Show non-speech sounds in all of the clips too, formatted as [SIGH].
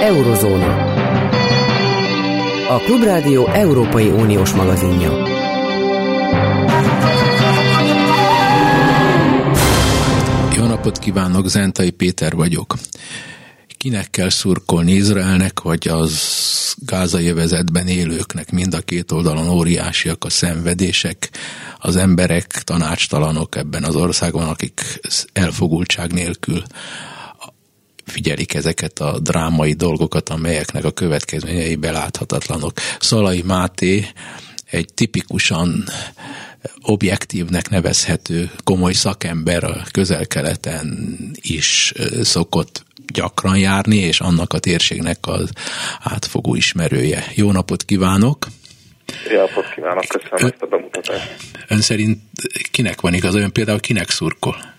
Eurozóna. A Klubrádió Európai Uniós magazinja. Jó napot kívánok, Zentai Péter vagyok. Kinek kell szurkolni Izraelnek, vagy az gázai vezetben élőknek mind a két oldalon óriásiak a szenvedések, az emberek tanácstalanok ebben az országban, akik elfogultság nélkül figyelik ezeket a drámai dolgokat, amelyeknek a következményei beláthatatlanok. Szalai Máté egy tipikusan objektívnek nevezhető komoly szakember a közel-keleten is szokott gyakran járni, és annak a térségnek az átfogó ismerője. Jó napot kívánok! Jó napot kívánok, köszönöm ezt a bemutatást. Ön szerint kinek van igaz, ön például kinek szurkol?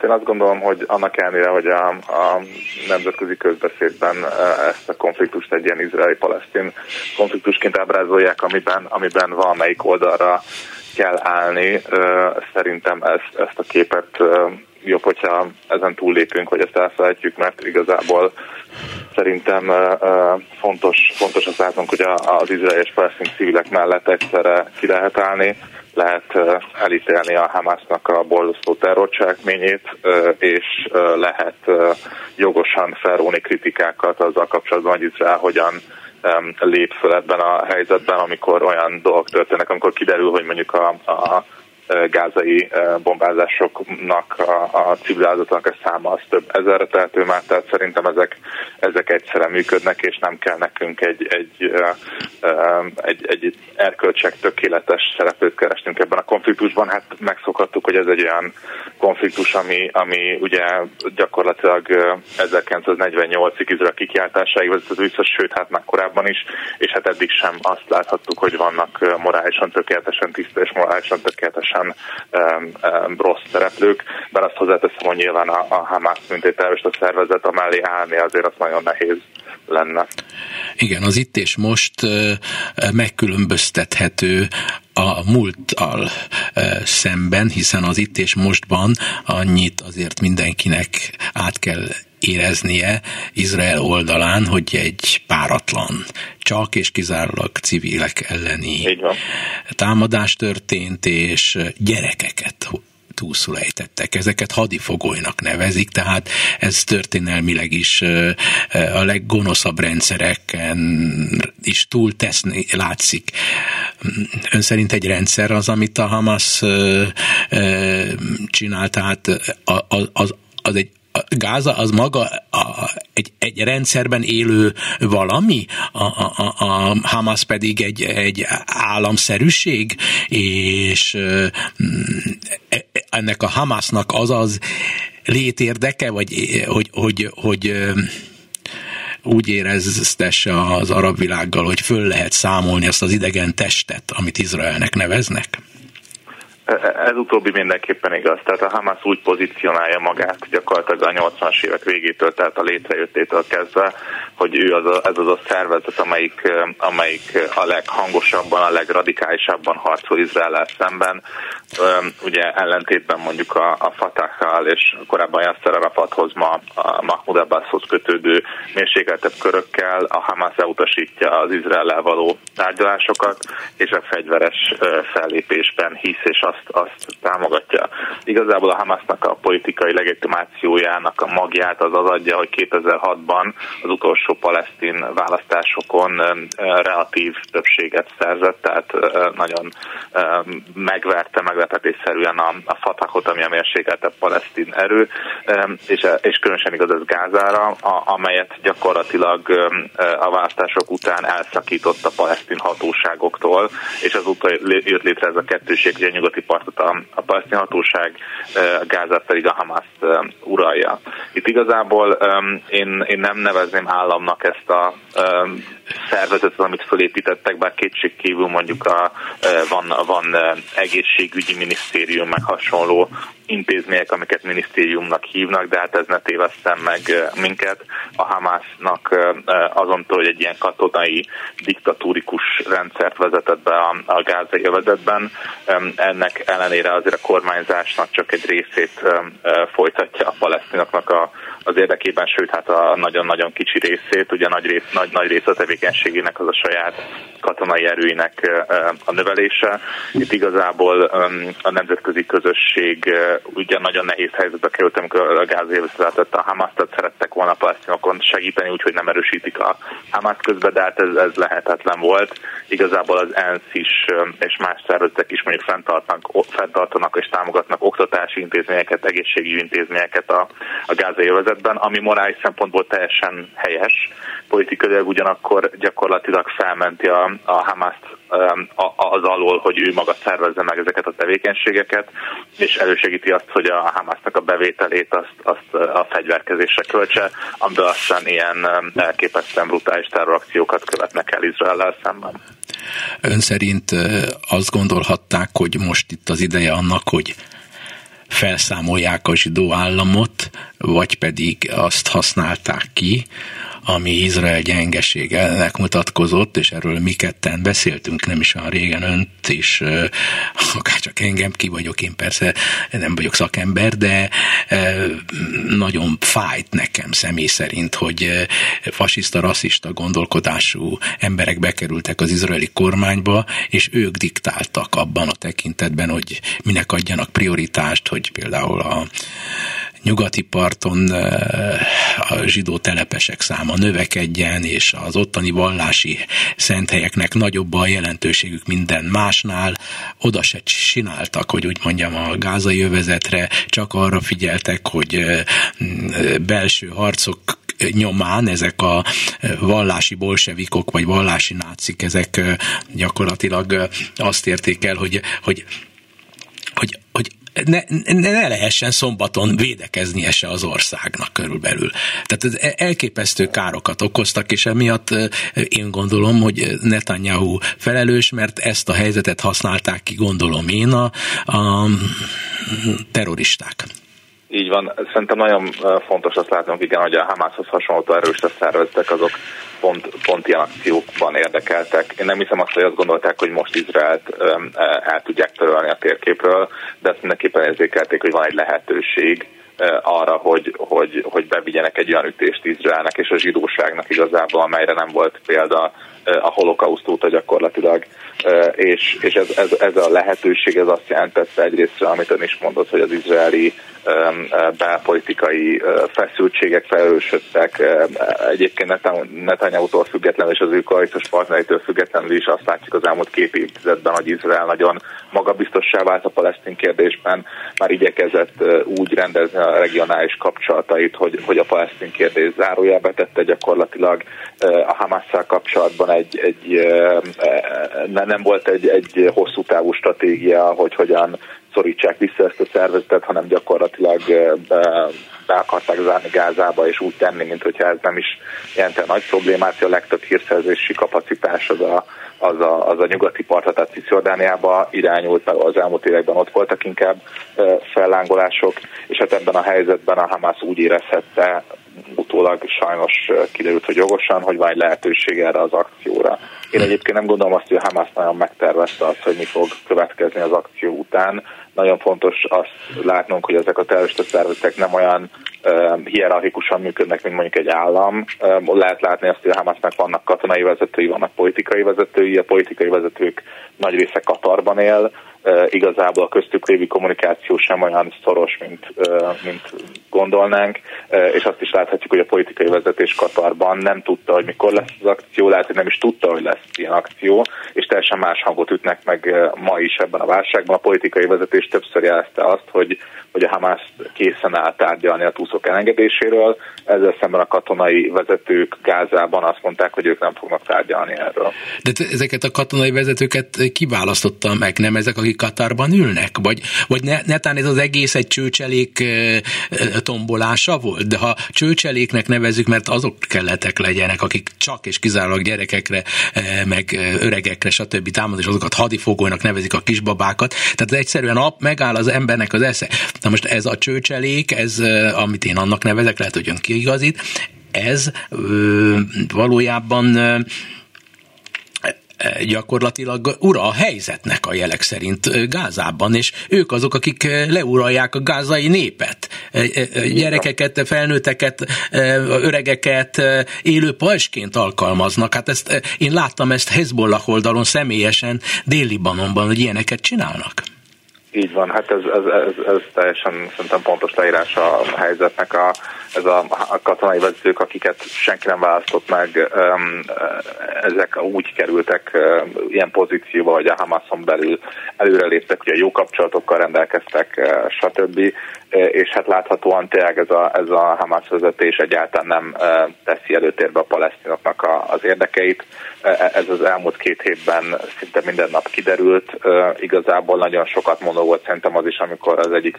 Hát én azt gondolom, hogy annak ellenére, hogy a, a nemzetközi közbeszédben ezt a konfliktust egy ilyen izraeli-palesztin konfliktusként ábrázolják, amiben, amiben valamelyik oldalra kell állni. Szerintem ezt, ezt a képet jobb, hogyha ezen túllépünk, hogy ezt elfelejtjük, mert igazából szerintem fontos, fontos az látnunk, hogy az izraeli és palesztin civilek mellett egyszerre ki lehet állni, lehet elítélni a Hamásznak a borzasztó terrorcselekményét, és lehet jogosan felróni kritikákat azzal kapcsolatban, hogy Izrael hogyan lép föl ebben a helyzetben, amikor olyan dolgok történnek, amikor kiderül, hogy mondjuk a, a gázai bombázásoknak a, a civil a száma az több ezerre tehető már, tehát szerintem ezek, ezek egyszerre működnek, és nem kell nekünk egy, egy, egy, egy erkölcsek tökéletes szereplőt keresnünk ebben a konfliktusban. Hát megszokhattuk, hogy ez egy olyan konfliktus, ami, ami ugye gyakorlatilag 1948-ig Izrael kikiáltásáig vezetett vissza, sőt, hát már korábban is, és hát eddig sem azt láthattuk, hogy vannak morálisan tökéletesen tiszta és morálisan tökéletesen teljesen um, um, rossz szereplők, mert azt hozzáteszem, hogy nyilván a, a Hamas, mint egy terrorista szervezet, a mellé állni azért az nagyon nehéz lenne. Igen, az itt és most megkülönböztethető a múlttal szemben, hiszen az itt és mostban annyit azért mindenkinek át kell éreznie Izrael oldalán, hogy egy páratlan, csak és kizárólag civilek elleni támadás történt, és gyerekeket túlszul ejtettek. Ezeket hadifogolynak nevezik, tehát ez történelmileg is a leggonoszabb rendszereken is túl teszni látszik. Ön szerint egy rendszer az, amit a Hamas csinál, tehát az, az egy Gáza az maga a, egy, egy rendszerben élő valami, a, a, a Hamas pedig egy, egy államszerűség, és e, ennek a Hamasnak az az létérdeke, vagy hogy, hogy, hogy úgy éreztesse az arab világgal, hogy föl lehet számolni azt az idegen testet, amit Izraelnek neveznek? Ez utóbbi mindenképpen igaz. Tehát a Hamas úgy pozícionálja magát gyakorlatilag a 80-as évek végétől, tehát a létrejöttétől kezdve, hogy ő az a, ez az a szervezet, amelyik, amelyik a leghangosabban, a legradikálisabban harcol Izrael szemben. Ugye ellentétben mondjuk a, a Fatah-kal és korábban Yasser Arafathoz, ma a Mahmoud Abbashoz kötődő mérsékeltebb körökkel a Hamas elutasítja az Izrael való tárgyalásokat, és a fegyveres fellépésben hisz, és azt, azt támogatja. Igazából a Hamasnak a politikai legitimációjának a magját az az adja, hogy 2006-ban az utolsó palesztin választásokon relatív többséget szerzett, tehát nagyon megverte meglepetésszerűen a, a Fatahot, ami a mérsékeltebb palesztin erő, és, és különösen igaz ez Gázára, a, amelyet gyakorlatilag a választások után elszakított a palesztin hatóságoktól, és azóta jött létre ez a kettőség, hogy a nyugati partot a, a palesztin hatóság, a Gázát pedig a Hamas uralja. Itt igazából én, én nem nevezném államnak ezt a szervezetet, amit fölépítettek, bár kétség kívül mondjuk a, van, van egészségügyi minisztérium, meg hasonló intézmények, amiket minisztériumnak hívnak, de hát ez ne tévesztem meg minket. a Hamásznak azontól, hogy egy ilyen katonai diktatúrikus rendszert vezetett be a, a gázai övezetben. Ennek ellenére azért a kormányzásnak csak egy részét folytatja a palesztinoknak a, az érdekében, sőt hát a nagyon-nagyon kicsi részét, ugye nagy rész, nagy, nagy rész a tevékenységének az a saját katonai erőinek a növelése. Itt igazából a nemzetközi közösség ugye nagyon nehéz helyzetbe került, amikor a gázélvezetet a Hamaszt szerettek volna palesztinokon segíteni, úgyhogy nem erősítik a Hamas közben, de hát ez, ez lehetetlen volt. Igazából az ENSZ is és más szervezetek is mondjuk fenntartanak, fenntartanak és támogatnak oktatási intézményeket, egészségügyi intézményeket a, a gázai övezetben, ami morális szempontból teljesen helyes. Politikailag ugyanakkor gyakorlatilag felmenti a, a Hamaszt az alól, hogy ő maga szervezze meg ezeket a tevékenységeket, és elősegíti azt, hogy a Hamasnak a bevételét azt, azt a fegyverkezésre költse, amiben aztán ilyen elképesztően brutális terrorakciókat követnek el Izrael szemben. Ön szerint azt gondolhatták, hogy most itt az ideje annak, hogy felszámolják a zsidó államot, vagy pedig azt használták ki, ami Izrael gyengeségenek mutatkozott, és erről mi ketten beszéltünk nem is olyan régen önt is, akár csak engem, ki vagyok én persze, nem vagyok szakember, de nagyon fájt nekem személy szerint, hogy fasiszta, rasszista gondolkodású emberek bekerültek az izraeli kormányba, és ők diktáltak abban a tekintetben, hogy minek adjanak prioritást, hogy például a nyugati parton eh, a zsidó telepesek száma növekedjen, és az ottani vallási szenthelyeknek nagyobb a jelentőségük minden másnál. Oda se csináltak, hogy úgy mondjam, a gázai övezetre, csak arra figyeltek, hogy eh, belső harcok nyomán ezek a vallási bolsevikok, vagy vallási nácik, ezek eh, gyakorlatilag azt érték el, hogy, hogy ne, ne lehessen szombaton védekeznie se az országnak körülbelül. Tehát ez elképesztő károkat okoztak, és emiatt én gondolom, hogy Netanyahu felelős, mert ezt a helyzetet használták ki, gondolom én, a, a terroristák. Így van, szerintem nagyon fontos azt látnunk, igen, hogy a Hamászhoz hasonló erős szervezetek azok pont, pont ilyen akciókban érdekeltek. Én nem hiszem azt, hogy azt gondolták, hogy most Izraelt el tudják törölni a térképről, de ezt mindenképpen érzékelték, hogy van egy lehetőség arra, hogy, hogy, hogy bevigyenek egy olyan ütést Izraelnek és a zsidóságnak igazából, amelyre nem volt példa a holokauszt óta gyakorlatilag, és, és ez, ez, ez a lehetőség ez azt jelentette egyrészt, amit ön is mondott, hogy az izraeli belpolitikai feszültségek felősödtek. Egyébként Netanyahu-tól függetlenül és az ő koalíciós partnereitől függetlenül is azt látjuk az elmúlt két évtizedben, hogy Izrael nagyon magabiztossá vált a palesztin kérdésben, már igyekezett úgy rendezni a regionális kapcsolatait, hogy, hogy a palesztin kérdés zárójelbe tette gyakorlatilag a Hamasszal kapcsolatban egy, egy nem volt egy, egy hosszú távú stratégia, hogy hogyan szorítsák vissza ezt a szervezetet, hanem gyakorlatilag be akarták zárni Gázába, és úgy tenni, mint hogyha ez nem is jelente nagy problémát, a legtöbb hírszerzési kapacitás az a, az a, az a nyugati partra, tehát Cisjordániába irányult, mert az elmúlt években ott voltak inkább fellángolások, és hát ebben a helyzetben a Hamász úgy érezhette, utólag sajnos kiderült, hogy jogosan, hogy van egy lehetőség erre az akcióra. Én egyébként nem gondolom azt, hogy a Hamas nagyon megtervezte azt, hogy mi fog következni az akció után. Nagyon fontos azt látnunk, hogy ezek a terrorista szervezetek nem olyan uh, hierarchikusan működnek, mint mondjuk egy állam. Uh, lehet látni azt, hogy a Hamasnak vannak katonai vezetői, vannak politikai vezetői, a politikai vezetők nagy része Katarban él, igazából a köztük lévő kommunikáció sem olyan szoros, mint, mint gondolnánk, és azt is láthatjuk, hogy a politikai vezetés Katarban nem tudta, hogy mikor lesz az akció, lehet, hogy nem is tudta, hogy lesz ilyen akció, és teljesen más hangot ütnek meg ma is ebben a válságban. A politikai vezetés többször jelezte azt, hogy, hogy a Hamas készen áll tárgyalni a túszok elengedéséről, ezzel szemben a katonai vezetők Gázában azt mondták, hogy ők nem fognak tárgyalni erről. De ezeket a katonai vezetőket kiválasztotta meg, nem ezek, akik Katarban ülnek? Vagy, vagy ne, netán ez az egész egy csőcselék tombolása volt? De ha csőcseléknek nevezük, mert azok kelletek legyenek, akik csak és kizárólag gyerekekre, meg öregekre, stb. támad, és azokat hadifogónak nevezik a kisbabákat. Tehát egyszerűen ap, megáll az embernek az esze. Na most ez a csőcselék, ez, amit én annak nevezek, lehet, hogy ön kiigazít, ez valójában gyakorlatilag ura a helyzetnek a jelek szerint Gázában, és ők azok, akik leuralják a gázai népet. Gyerekeket, felnőtteket, öregeket élő pajsként alkalmaznak. Hát ezt, én láttam ezt Hezbollah oldalon személyesen Dél-Libanonban, hogy ilyeneket csinálnak. Így van, hát ez, ez, ez, ez teljesen szerintem pontos leírás a helyzetnek. A, ez a, a katonai vezetők, akiket senki nem választott meg, ezek úgy kerültek ilyen pozícióba, hogy a Hamason belül előreléptek, ugye jó kapcsolatokkal rendelkeztek, stb. És hát láthatóan tényleg ez a, ez a Hamas vezetés egyáltalán nem teszi előtérbe a palesztinoknak az érdekeit. Ez az elmúlt két hétben szinte minden nap kiderült. Igazából nagyon sokat mondó volt szerintem az is, amikor az egyik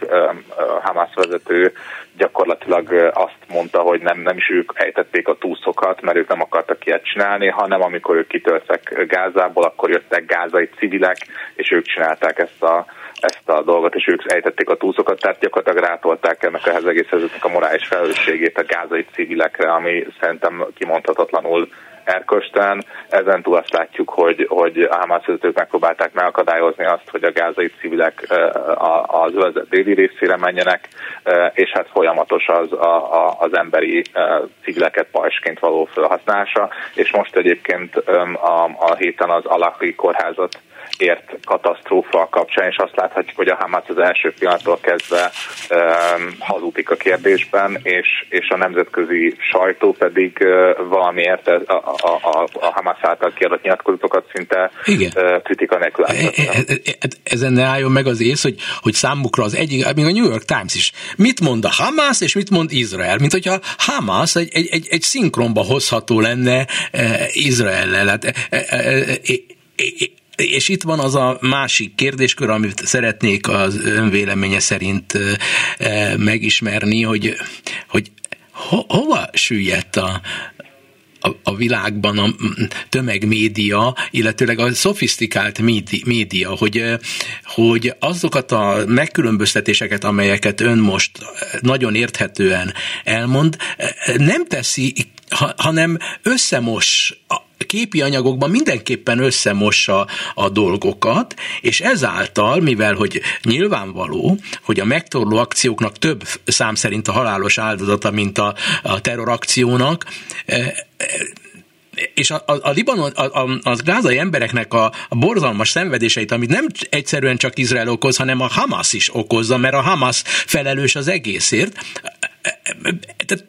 Hamas vezető gyakorlatilag azt mondta, hogy nem, nem is ők ejtették a túszokat, mert ők nem akartak ilyet csinálni, hanem amikor ők kitöltek Gázából, akkor jöttek gázai civilek, és ők csinálták ezt a, ezt a dolgot, és ők ejtették a túszokat, tehát gyakorlatilag rátolták ennek a egész a morális felelősségét a gázai civilekre, ami szerintem kimondhatatlanul erkösten. Ezen túl azt látjuk, hogy, hogy a Hamas vezetők megpróbálták megakadályozni azt, hogy a gázai civilek az övezet déli részére menjenek, és hát folyamatos az, a, a, az emberi civileket pajsként való felhasználása, és most egyébként a, a héten az Alakri kórházat ért katasztrófa kapcsán, és azt láthatjuk, hogy a Hamas az első pillanattól kezdve um, hazudik a kérdésben, és, és a nemzetközi sajtó pedig uh, valamiért a, a, a, a Hamas által kiadott nyilatkozatokat szinte Igen. Uh, kritika nélkül e, e, e, Ezen ne álljon meg az ész, hogy, hogy számukra az egyik, még a New York Times is, mit mond a Hamas, és mit mond Izrael, mint hogyha Hamas egy, egy, egy, egy szinkronba hozható lenne Izraellel. Hát, és itt van az a másik kérdéskör, amit szeretnék az önvéleménye szerint megismerni, hogy, hogy ho, hova süllyedt a, a, a világban a tömegmédia, illetőleg a szofisztikált média, hogy, hogy azokat a megkülönböztetéseket, amelyeket ön most nagyon érthetően elmond, nem teszi, hanem összemos képi anyagokban mindenképpen összemossa a dolgokat, és ezáltal, mivel hogy nyilvánvaló, hogy a megtorló akcióknak több szám szerint a halálos áldozata, mint a, a terrorakciónak, e, e, és a, a, a Libanon, a, a, az gázai embereknek a, a borzalmas szenvedéseit, amit nem egyszerűen csak Izrael okoz, hanem a Hamas is okozza, mert a Hamas felelős az egészért. E, tehát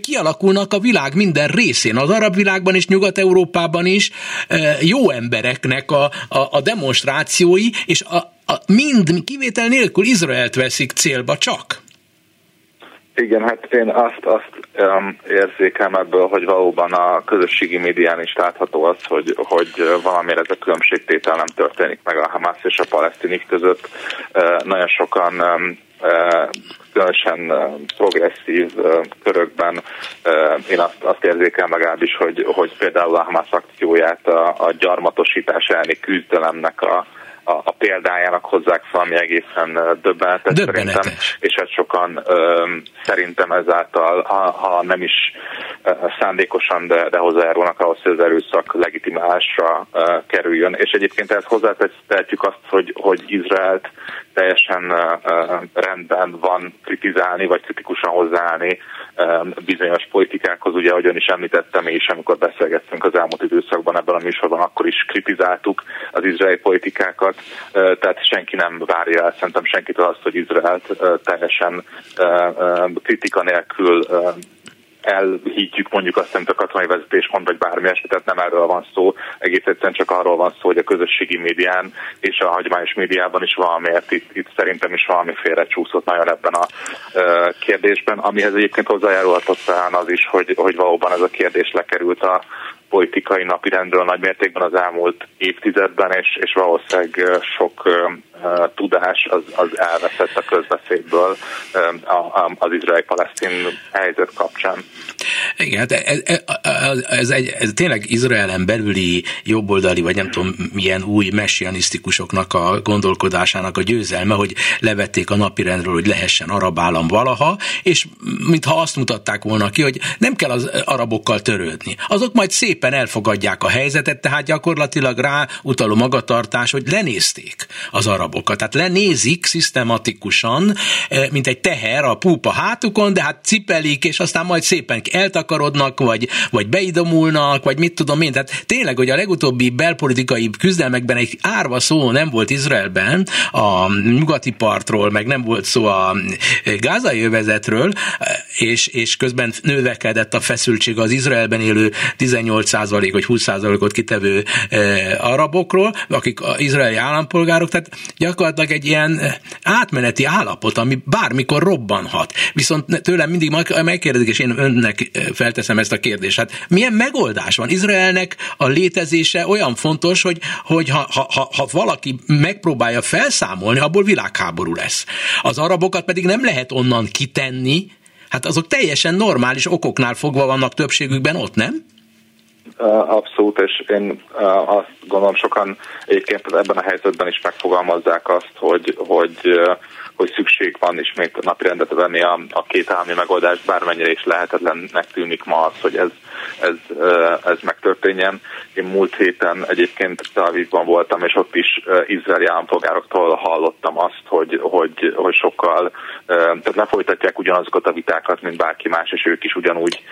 kialakulnak a világ minden részén, az arab világban és Nyugat-Európában is jó embereknek a, a, a demonstrációi, és a, a mind kivétel nélkül Izraelt veszik célba csak. Igen, hát én azt, azt um, érzékem ebből, hogy valóban a közösségi médián is látható az, hogy, hogy valamire ez a különbségtétel nem történik meg a Hamas és a palesztinik között. Uh, nagyon sokan különösen progresszív körökben én azt, azt érzékel legalábbis, hogy, hogy például a Hamas akcióját a, a gyarmatosítás elleni küzdelemnek a, a, a példájának hozzák fel, ami egészen döbbenetes, döbbenetes. szerintem, és hát sokan ö, szerintem ezáltal, ha, ha nem is ö, szándékosan, de, de hozzájárulnak ahhoz, hogy az erőszak legitimálásra ö, kerüljön. És egyébként ezt hozzátehetjük azt, hogy, hogy Izraelt teljesen ö, rendben van kritizálni, vagy kritikusan hozzáállni bizonyos politikákhoz, ugye, ahogy ön is említettem, és amikor beszélgettünk az elmúlt időszakban ebben a műsorban, akkor is kritizáltuk az izraeli politikákat, tehát senki nem várja el, szerintem senkitől azt, hogy Izraelt teljesen kritika nélkül elhiggyük mondjuk azt, amit a katonai vezetés mond, vagy bármi eset, tehát nem erről van szó, egész egyszerűen csak arról van szó, hogy a közösségi médián és a hagyományos médiában is valamiért itt, itt szerintem is valami csúszott nagyon ebben a uh, kérdésben, amihez egyébként hozzájárulhatott talán az is, hogy, hogy valóban ez a kérdés lekerült a politikai napirendről nagy mértékben az elmúlt évtizedben, és, és valószínűleg sok tudás az, az elveszett a közbeszédből uh, az izraeli-palesztin helyzet kapcsán. Igen, hát ez, ez, egy, ez tényleg Izraelen belüli jobboldali, vagy nem tudom milyen új messianisztikusoknak a gondolkodásának a győzelme, hogy levették a napirendről, hogy lehessen arab állam valaha, és mintha azt mutatták volna ki, hogy nem kell az arabokkal törődni. Azok majd szépen elfogadják a helyzetet, tehát gyakorlatilag rá utaló magatartás, hogy lenézték az arabokat. Tehát lenézik szisztematikusan, eh, mint egy teher a púpa hátukon, de hát cipelik, és aztán majd szépen eltakarodnak, vagy, vagy beidomulnak, vagy mit tudom én. Tehát tényleg, hogy a legutóbbi belpolitikai küzdelmekben egy árva szó nem volt Izraelben, a nyugati partról, meg nem volt szó a gázai övezetről, és, és közben növekedett a feszültség az Izraelben élő 18% vagy 20%-ot kitevő e, arabokról, akik az izraeli állampolgárok, tehát gyakorlatilag egy ilyen átmeneti állapot, ami bármikor robbanhat. Viszont tőlem mindig megkérdezik, és én önnek felteszem ezt a kérdést. Hát milyen megoldás van? Izraelnek a létezése olyan fontos, hogy, hogy ha, ha, ha valaki megpróbálja felszámolni, abból világháború lesz. Az arabokat pedig nem lehet onnan kitenni, hát azok teljesen normális okoknál fogva vannak többségükben ott, nem? Abszolút, és én azt gondolom sokan egyébként ebben a helyzetben is megfogalmazzák azt, hogy, hogy hogy szükség van ismét napirendet venni a, a két állami megoldást, bármennyire is lehetetlennek tűnik ma az, hogy ez, ez, ez megtörténjen. Én múlt héten egyébként Tel Avivban voltam, és ott is izraeli állampolgároktól hallottam azt, hogy, hogy, hogy sokkal, tehát lefolytatják ugyanazokat a vitákat, mint bárki más, és ők is ugyanúgy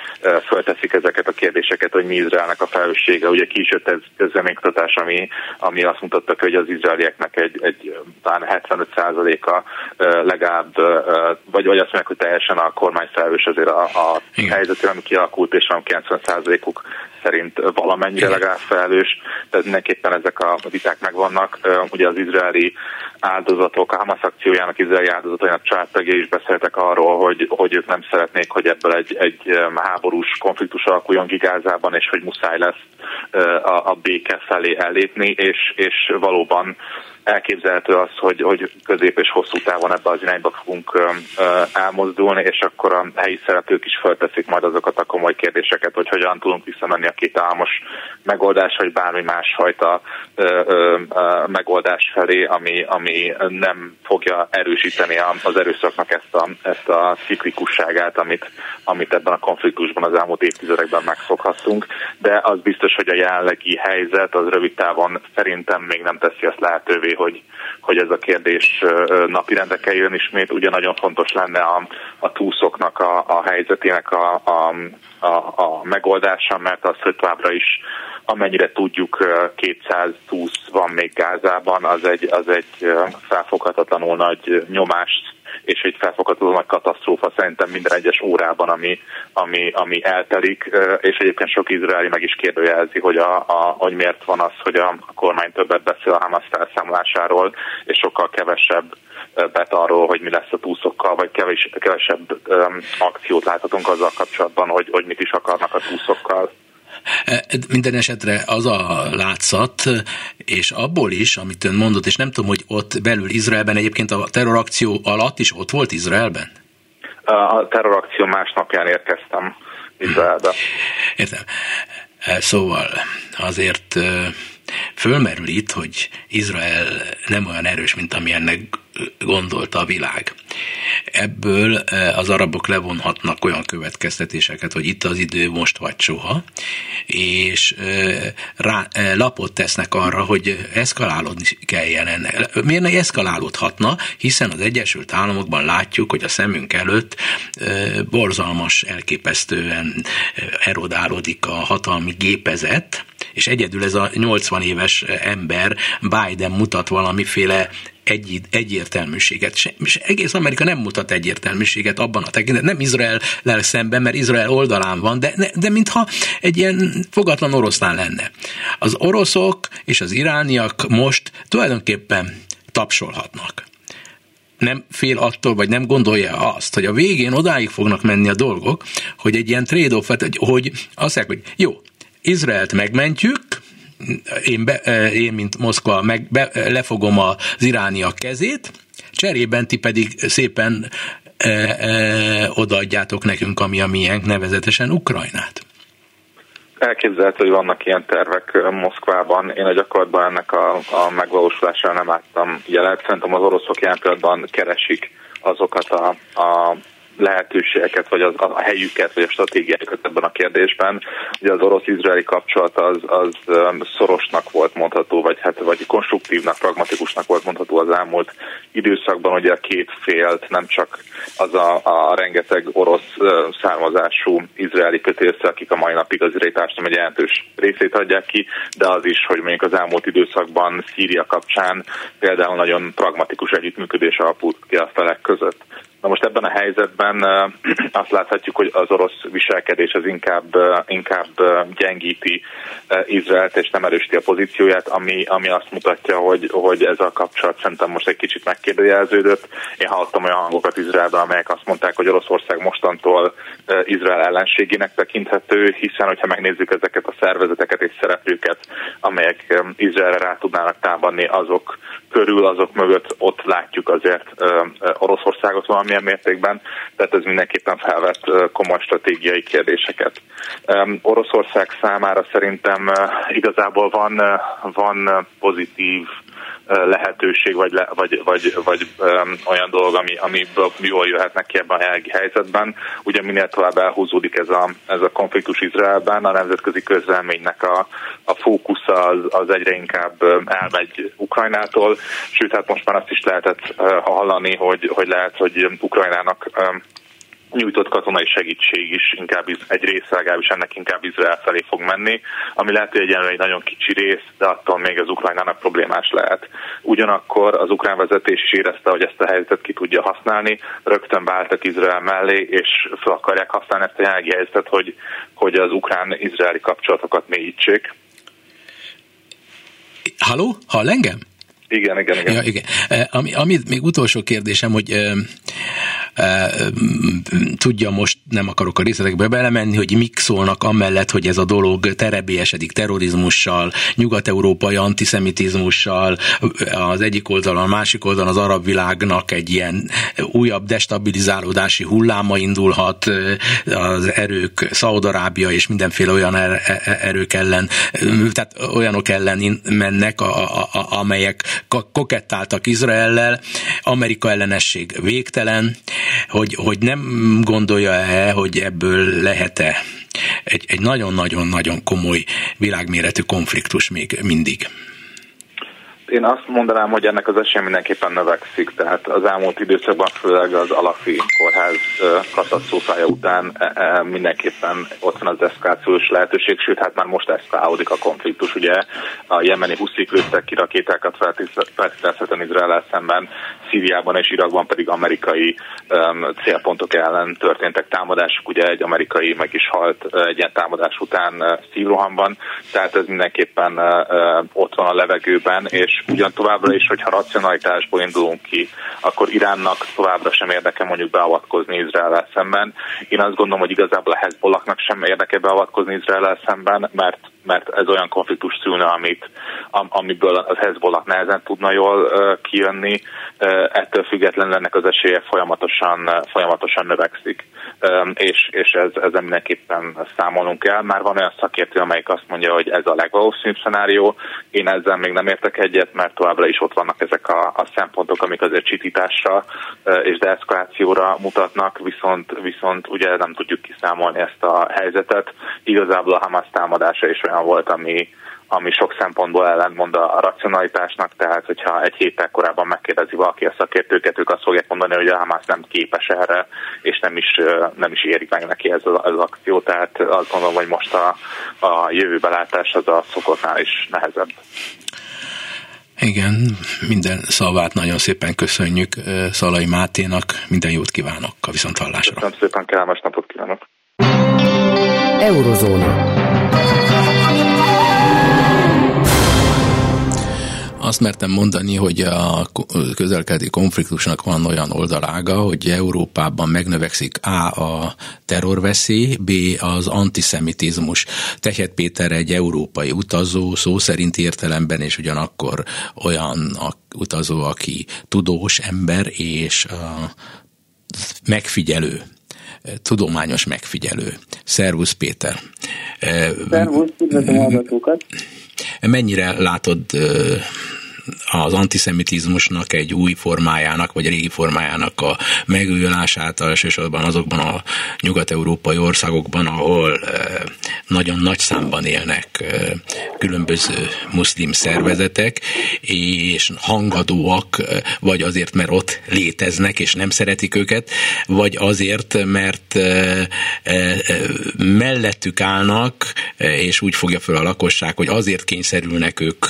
fölteszik ezeket a kérdéseket, hogy mi Izraelnek a felelőssége. Ugye ki is jött ez közleménykutatás, ami, ami azt mutatta, hogy az izraelieknek egy, egy talán 75%-a legalább, vagy, vagy azt mondják, hogy teljesen a kormány felelős azért a, a helyzetére, ami kialakult, és van 90%-uk szerint valamennyire legalább felelős, tehát mindenképpen ezek a viták megvannak. Ugye az izraeli áldozatok, a Hamas akciójának izraeli áldozatainak családtagjai is beszéltek arról, hogy, hogy ők nem szeretnék, hogy ebből egy, egy háborús konfliktus alakuljon ki Gázában, és hogy muszáj lesz a, a béke felé ellépni, és, és valóban elképzelhető az, hogy, hogy közép és hosszú távon ebbe az irányba fogunk elmozdulni, és akkor a helyi szereplők is felteszik majd azokat a komoly kérdéseket, hogy hogyan tudunk visszamenni a két álmos megoldás, vagy bármi másfajta megoldás felé, ami, ami nem fogja erősíteni az erőszaknak ezt a, ezt a ciklikusságát, amit, amit ebben a konfliktusban az elmúlt évtizedekben megfoghattunk. De az biztos, hogy a jelenlegi helyzet az rövid távon szerintem még nem teszi azt lehetővé, hogy, hogy ez a kérdés napirendre kerüljön ismét. Ugye nagyon fontos lenne a, a túszoknak a, a helyzetének a, a, a, a megoldása, mert az, hogy továbbra is amennyire tudjuk 200 túsz van még Gázában, az egy, az egy felfoghatatlanul nagy nyomást és egy felfogható nagy katasztrófa szerintem minden egyes órában, ami, ami, ami eltelik, és egyébként sok izraeli meg is kérdőjelzi, hogy, a, a, hogy miért van az, hogy a, kormány többet beszél a Hamas felszámolásáról, és sokkal kevesebb bet arról, hogy mi lesz a túszokkal, vagy kevés, kevesebb um, akciót láthatunk azzal kapcsolatban, hogy, hogy mit is akarnak a túszokkal. Minden esetre az a látszat, és abból is, amit ön mondott, és nem tudom, hogy ott belül Izraelben egyébként a terrorakció alatt is ott volt Izraelben? A terrorakció másnapján érkeztem Izraelbe. Értem. E, szóval azért e, fölmerül itt, hogy Izrael nem olyan erős, mint amilyennek gondolta a világ. Ebből e, az arabok levonhatnak olyan következtetéseket, hogy itt az idő most vagy soha, és e, rá, e, lapot tesznek arra, hogy eszkalálódni kelljen ennek. Miért ne eszkalálódhatna, hiszen az Egyesült Államokban látjuk, hogy a szemünk előtt borzalmas, elképesztően erodálódik a hatalmi gépezet, és egyedül ez a 80 éves ember Biden mutat valamiféle egy, egyértelműséget. És egész Amerika nem mutat egyértelműséget abban a tekintetben, nem Izrael szemben, mert Izrael oldalán van, de, de mintha egy ilyen fogatlan oroszlán lenne. Az oroszok és az irániak most tulajdonképpen tapsolhatnak nem fél attól, vagy nem gondolja azt, hogy a végén odáig fognak menni a dolgok, hogy egy ilyen trade-off, hogy, azt mondják, hogy jó, Izraelt megmentjük, én, be, én mint Moszkva meg, be, lefogom az irániak kezét, cserében ti pedig szépen e, e, odaadjátok nekünk, ami a miénk, nevezetesen Ukrajnát? Elképzelhető, hogy vannak ilyen tervek Moszkvában. Én a gyakorlatban ennek a, a megvalósulására nem láttam jelet. Szerintem az oroszok jelen keresik azokat a, a lehetőségeket, vagy az, a helyüket, vagy a stratégiákat ebben a kérdésben. Ugye az orosz-izraeli kapcsolat az, az szorosnak volt mondható, vagy, hát, vagy konstruktívnak, pragmatikusnak volt mondható az elmúlt időszakban, ugye a két félt nem csak az a, a rengeteg orosz származású izraeli kötélsze, akik a mai napig az izraeli társadalom egy jelentős részét adják ki, de az is, hogy mondjuk az elmúlt időszakban Szíria kapcsán például nagyon pragmatikus együttműködés alapult ki a felek között. Na most ebben a helyzetben [CLEARS THROAT] azt láthatjuk, hogy az orosz viselkedés az inkább, inkább gyengíti Izraelt, és nem erősíti a pozícióját, ami, ami azt mutatja, hogy, hogy ez a kapcsolat szerintem most egy kicsit megkérdőjeleződött. Én hallottam olyan hangokat Izraelben, amelyek azt mondták, hogy Oroszország mostantól Izrael ellenségének tekinthető, hiszen hogyha megnézzük ezeket a szervezeteket és szereplőket, amelyek Izraelre rá tudnának támadni, azok körül, azok mögött ott látjuk azért Oroszországot valamilyen mértékben, tehát ez mindenképpen felvett komoly stratégiai kérdéseket. Oroszország számára szerintem igazából van, van pozitív lehetőség, vagy, vagy, vagy, vagy um, olyan dolog, ami, ami jól jöhetnek ki ebben a helyzetben. Ugye minél tovább elhúzódik ez a, ez a konfliktus Izraelben, a nemzetközi közvelménynek a, a fókusza az, az egyre inkább elmegy Ukrajnától, sőt, hát most már azt is lehetett hallani, hogy, hogy lehet, hogy Ukrajnának nyújtott katonai segítség is inkább egy része legalábbis ennek inkább Izrael felé fog menni, ami lehet, hogy egyenlően egy nagyon kicsi rész, de attól még az Ukrajnának problémás lehet. Ugyanakkor az ukrán vezetés is érezte, hogy ezt a helyzetet ki tudja használni, rögtön váltak Izrael mellé, és fel akarják használni ezt a jelenlegi helyzetet, hogy, hogy az ukrán-izraeli kapcsolatokat mélyítsék. Halló? Hall engem? Igen, igen, igen. Ja, igen. Ami, ami még utolsó kérdésem, hogy tudja, most nem akarok a részletekbe belemenni, hogy mik szólnak amellett, hogy ez a dolog terebélyesedik terrorizmussal, nyugat-európai antiszemitizmussal, az egyik oldalon, a másik oldalon az arab világnak egy ilyen újabb destabilizálódási hulláma indulhat, az erők, Szaudarábia és mindenféle olyan er, e, e, erők ellen, tehát olyanok ellen mennek, amelyek kokettáltak Izraellel, Amerika ellenesség végtelen, hogy, hogy nem gondolja-e, hogy ebből lehet-e egy, egy nagyon-nagyon-nagyon komoly világméretű konfliktus még mindig? Én azt mondanám, hogy ennek az esélye mindenképpen növekszik, tehát az elmúlt időszakban főleg az Alafi kórház katasztrófája után e, e, mindenképpen ott van az eszkalációs lehetőség, sőt, hát már most eszkalálódik a konfliktus. Ugye a jemeni huszik lőttek ki rakétákat feltételezhetően Izrael szemben, Szíriában és Irakban pedig amerikai célpontok ellen történtek támadások. Ugye egy amerikai meg is halt egy ilyen támadás után uh, Szívrohamban, tehát ez mindenképpen ott van a levegőben, és ugyan továbbra is, hogyha racionalitásból indulunk ki, akkor Iránnak továbbra sem érdeke mondjuk beavatkozni Izrael szemben. Én azt gondolom, hogy igazából a Hezbollahnak sem érdeke beavatkozni Izrael szemben, mert mert ez olyan konfliktus szülne, amit, amiből az Hezbollah nehezen tudna jól uh, kijönni, uh, ettől függetlenül ennek az esélye folyamatosan, uh, folyamatosan növekszik, um, és, és ez, ezzel mindenképpen számolnunk kell. Már van olyan szakértő, amelyik azt mondja, hogy ez a legvalószínűbb szenárió, én ezzel még nem értek egyet, mert továbbra is ott vannak ezek a, a szempontok, amik azért csitításra uh, és deeszkalációra mutatnak, viszont, viszont ugye nem tudjuk kiszámolni ezt a helyzetet. Igazából a Hamas támadása is olyan olyan volt, ami, ami sok szempontból ellentmond a racionalitásnak, tehát hogyha egy héttel korábban megkérdezi valaki a szakértőket, ők azt fogják mondani, hogy a Hamas nem képes erre, és nem is, nem is érik meg neki ez az, az akció, tehát azt gondolom, hogy most a, a jövőbelátás az a szokottnál is nehezebb. Igen, minden szavát nagyon szépen köszönjük Szalai Máténak, minden jót kívánok a viszonthallásra. Köszönöm szépen, kellemes napot kívánok! Eurozóna. Azt mertem mondani, hogy a közelkeleti konfliktusnak van olyan oldalága, hogy Európában megnövekszik A. a terrorveszély, B. az antiszemitizmus. Tehet Péter egy európai utazó, szó szerint értelemben, és ugyanakkor olyan a utazó, aki tudós ember, és a megfigyelő, tudományos megfigyelő. Szervusz Péter! Szervusz, üdvözlöm hallgatókat! Mennyire látod az antiszemitizmusnak egy új formájának, vagy régi formájának a megújulását, elsősorban azokban a nyugat-európai országokban, ahol eh, nagyon nagy számban élnek eh, különböző muszlim szervezetek, és hangadóak, eh, vagy azért, mert ott léteznek, és nem szeretik őket, vagy azért, mert mellettük állnak, és úgy fogja fel a lakosság, hogy azért kényszerülnek ők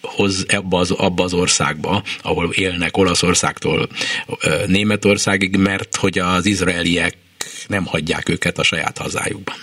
hoz ebbe az, abba az országba, ahol élnek Olaszországtól Németországig, mert hogy az izraeliek nem hagyják őket a saját hazájukban.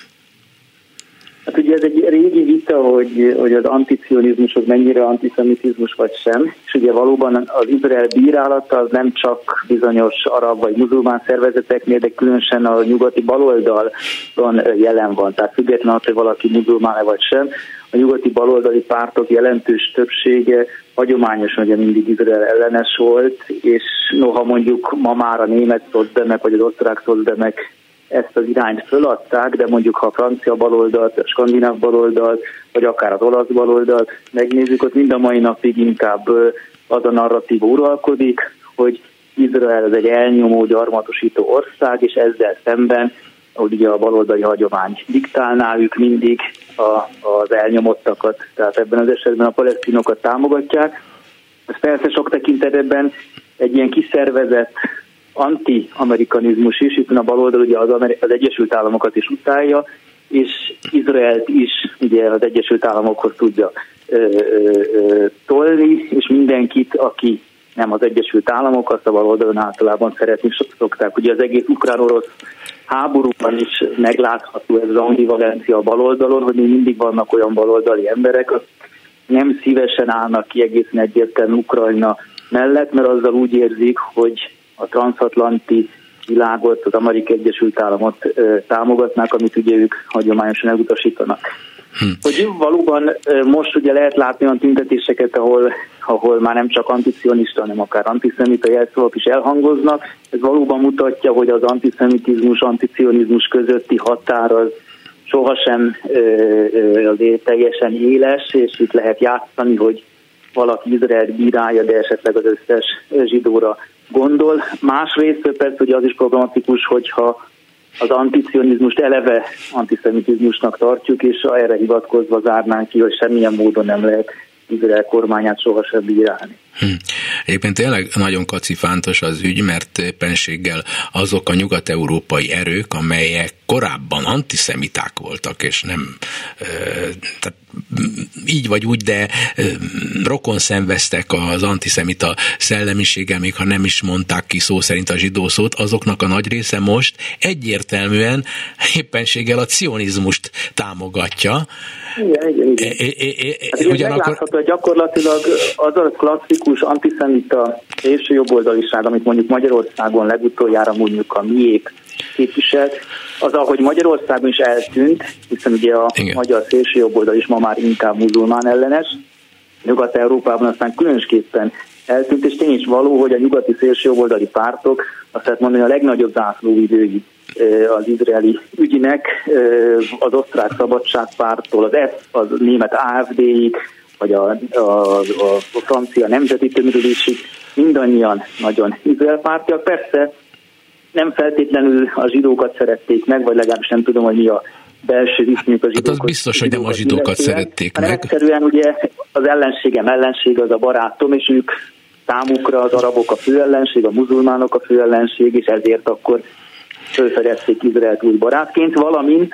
Hát ugye ez egy régi vita, hogy, hogy az anticionizmus az mennyire antiszemitizmus vagy sem, és ugye valóban az Izrael bírálata az nem csak bizonyos arab vagy muzulmán szervezeteknél, de különösen a nyugati baloldalon jelen van. Tehát függetlenül hogy valaki muzulmán vagy sem, a nyugati baloldali pártok jelentős többsége hagyományosan ugye mindig Izrael ellenes volt, és noha mondjuk ma már a német szocdemek vagy az osztrák szocdemek ezt az irányt föladták, de mondjuk ha a francia baloldalt, a skandináv baloldalt, vagy akár az olasz baloldalt megnézzük, ott mind a mai napig inkább az a narratív uralkodik, hogy Izrael az egy elnyomó, gyarmatosító ország, és ezzel szemben hogy ugye a baloldali hagyomány diktálná ők mindig a, az elnyomottakat, tehát ebben az esetben a palesztinokat támogatják. Ez persze sok tekintetben egy ilyen kiszervezett anti-amerikanizmus is, itt a baloldal ugye az, Ameri- az Egyesült Államokat is utálja, és Izraelt is ugye az Egyesült Államokhoz tudja ö, ö, ö, tolni, és mindenkit, aki nem az Egyesült Államok, azt a baloldalon általában szeretni szokták. Ugye az egész ukrán-orosz háborúban is meglátható ez az ambivalencia a baloldalon, hogy még mindig vannak olyan baloldali emberek, akik nem szívesen állnak ki egészen egyértelműen Ukrajna mellett, mert azzal úgy érzik, hogy a transatlanti világot, az Amerikai Egyesült Államot támogatnák, amit ugye ők hagyományosan elutasítanak. Hm. Hogy valóban most ugye lehet látni olyan tüntetéseket, ahol, ahol már nem csak anticionista, hanem akár antiszemita jelszavak is elhangoznak. Ez valóban mutatja, hogy az antiszemitizmus, anticionizmus közötti határ az sohasem azért teljesen éles, és itt lehet játszani, hogy valaki Izrael bírálja, de esetleg az összes zsidóra gondol. Másrészt persze hogy az is problematikus, hogyha az anticionizmust eleve antiszemitizmusnak tartjuk, és erre hivatkozva zárnánk ki, hogy semmilyen módon nem lehet Izrael kormányát sohasem bírálni. Hm. Egyébként tényleg nagyon kacifántos az ügy, mert éppenséggel azok a nyugat-európai erők, amelyek korábban antiszemiták voltak, és nem tehát így vagy úgy, de rokon szenveztek az antiszemita szellemiséggel, még ha nem is mondták ki szó szerint a zsidó szót, azoknak a nagy része most egyértelműen éppenséggel a cionizmust támogatja. Igen, igen, igen. É, é, é, hát ugyanakkor... gyakorlatilag az a klasszikus antiszemita szélső jobboldaliság, amit mondjuk Magyarországon legutoljára mondjuk a miék képviselt, az, ahogy Magyarországon is eltűnt, hiszen ugye a Igen. magyar szélső jobboldal is ma már inkább muzulmán ellenes, Nyugat-Európában aztán különösképpen eltűnt, és tény is való, hogy a nyugati szélső jobboldali pártok, azt lehet mondani a legnagyobb zászlóidői az izraeli ügynek, az osztrák szabadságpártól, az F, az német AFD-ig, vagy a, a, a, a francia nemzeti tömörülésig mindannyian nagyon Izrael pártiak. Persze nem feltétlenül a zsidókat szerették meg, vagy legalábbis nem tudom, hogy mi a belső viszonyuk a zsidókat. Hát az biztos, hogy nem a zsidókat szerették meg. Egyszerűen ugye az ellenségem ellenség az a barátom, és ők számukra az arabok a fő ellenség, a muzulmánok a fő ellenség, és ezért akkor felfedezték Izraelt úgy barátként, valamint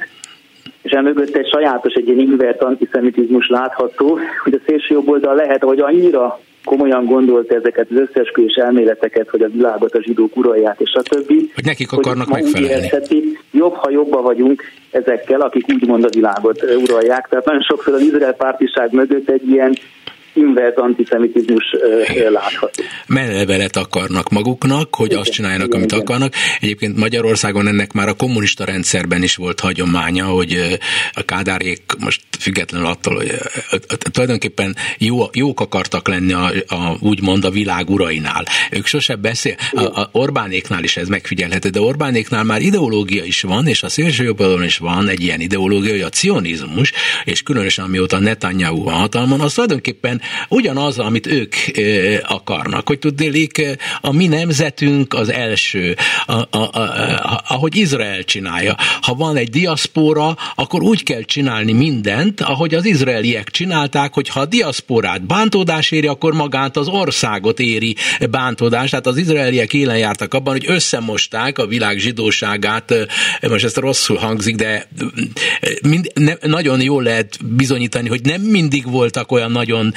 és emögött egy sajátos, egy ilyen invert antiszemitizmus látható, hogy a szélső jobb oldal lehet, hogy annyira komolyan gondolta ezeket az összesküvés elméleteket, hogy a világot a zsidók uralják, és a többi. Hogy nekik akarnak hogy megfelelni. Érezheti, jobb, ha jobban vagyunk ezekkel, akik úgymond a világot uralják. Tehát nagyon sokszor az Izrael pártiság mögött egy ilyen invert antiszemitizmus látható. Menlevelet akarnak maguknak, hogy igen, azt csináljanak, igen, amit igen. akarnak. Egyébként Magyarországon ennek már a kommunista rendszerben is volt hagyománya, hogy a kádárék most függetlenül attól, hogy tulajdonképpen jó, jók akartak lenni a, a, úgymond a világ urainál. Ők sose beszél, a, a Orbánéknál is ez megfigyelhető, de Orbánéknál már ideológia is van, és a szélső is van egy ilyen ideológia, hogy a cionizmus, és különösen amióta Netanyahu van hatalmon, az tulajdonképpen ugyanaz, amit ők akarnak, hogy tudnélik, a mi nemzetünk az első, a, a, a, a, ahogy Izrael csinálja. Ha van egy diaszpóra, akkor úgy kell csinálni mindent, ahogy az izraeliek csinálták, hogy ha a diaszporát bántódás éri, akkor magát az országot éri bántódás. Tehát az izraeliek élen jártak abban, hogy összemosták a világ zsidóságát, most ezt rosszul hangzik, de mind, ne, nagyon jól lehet bizonyítani, hogy nem mindig voltak olyan nagyon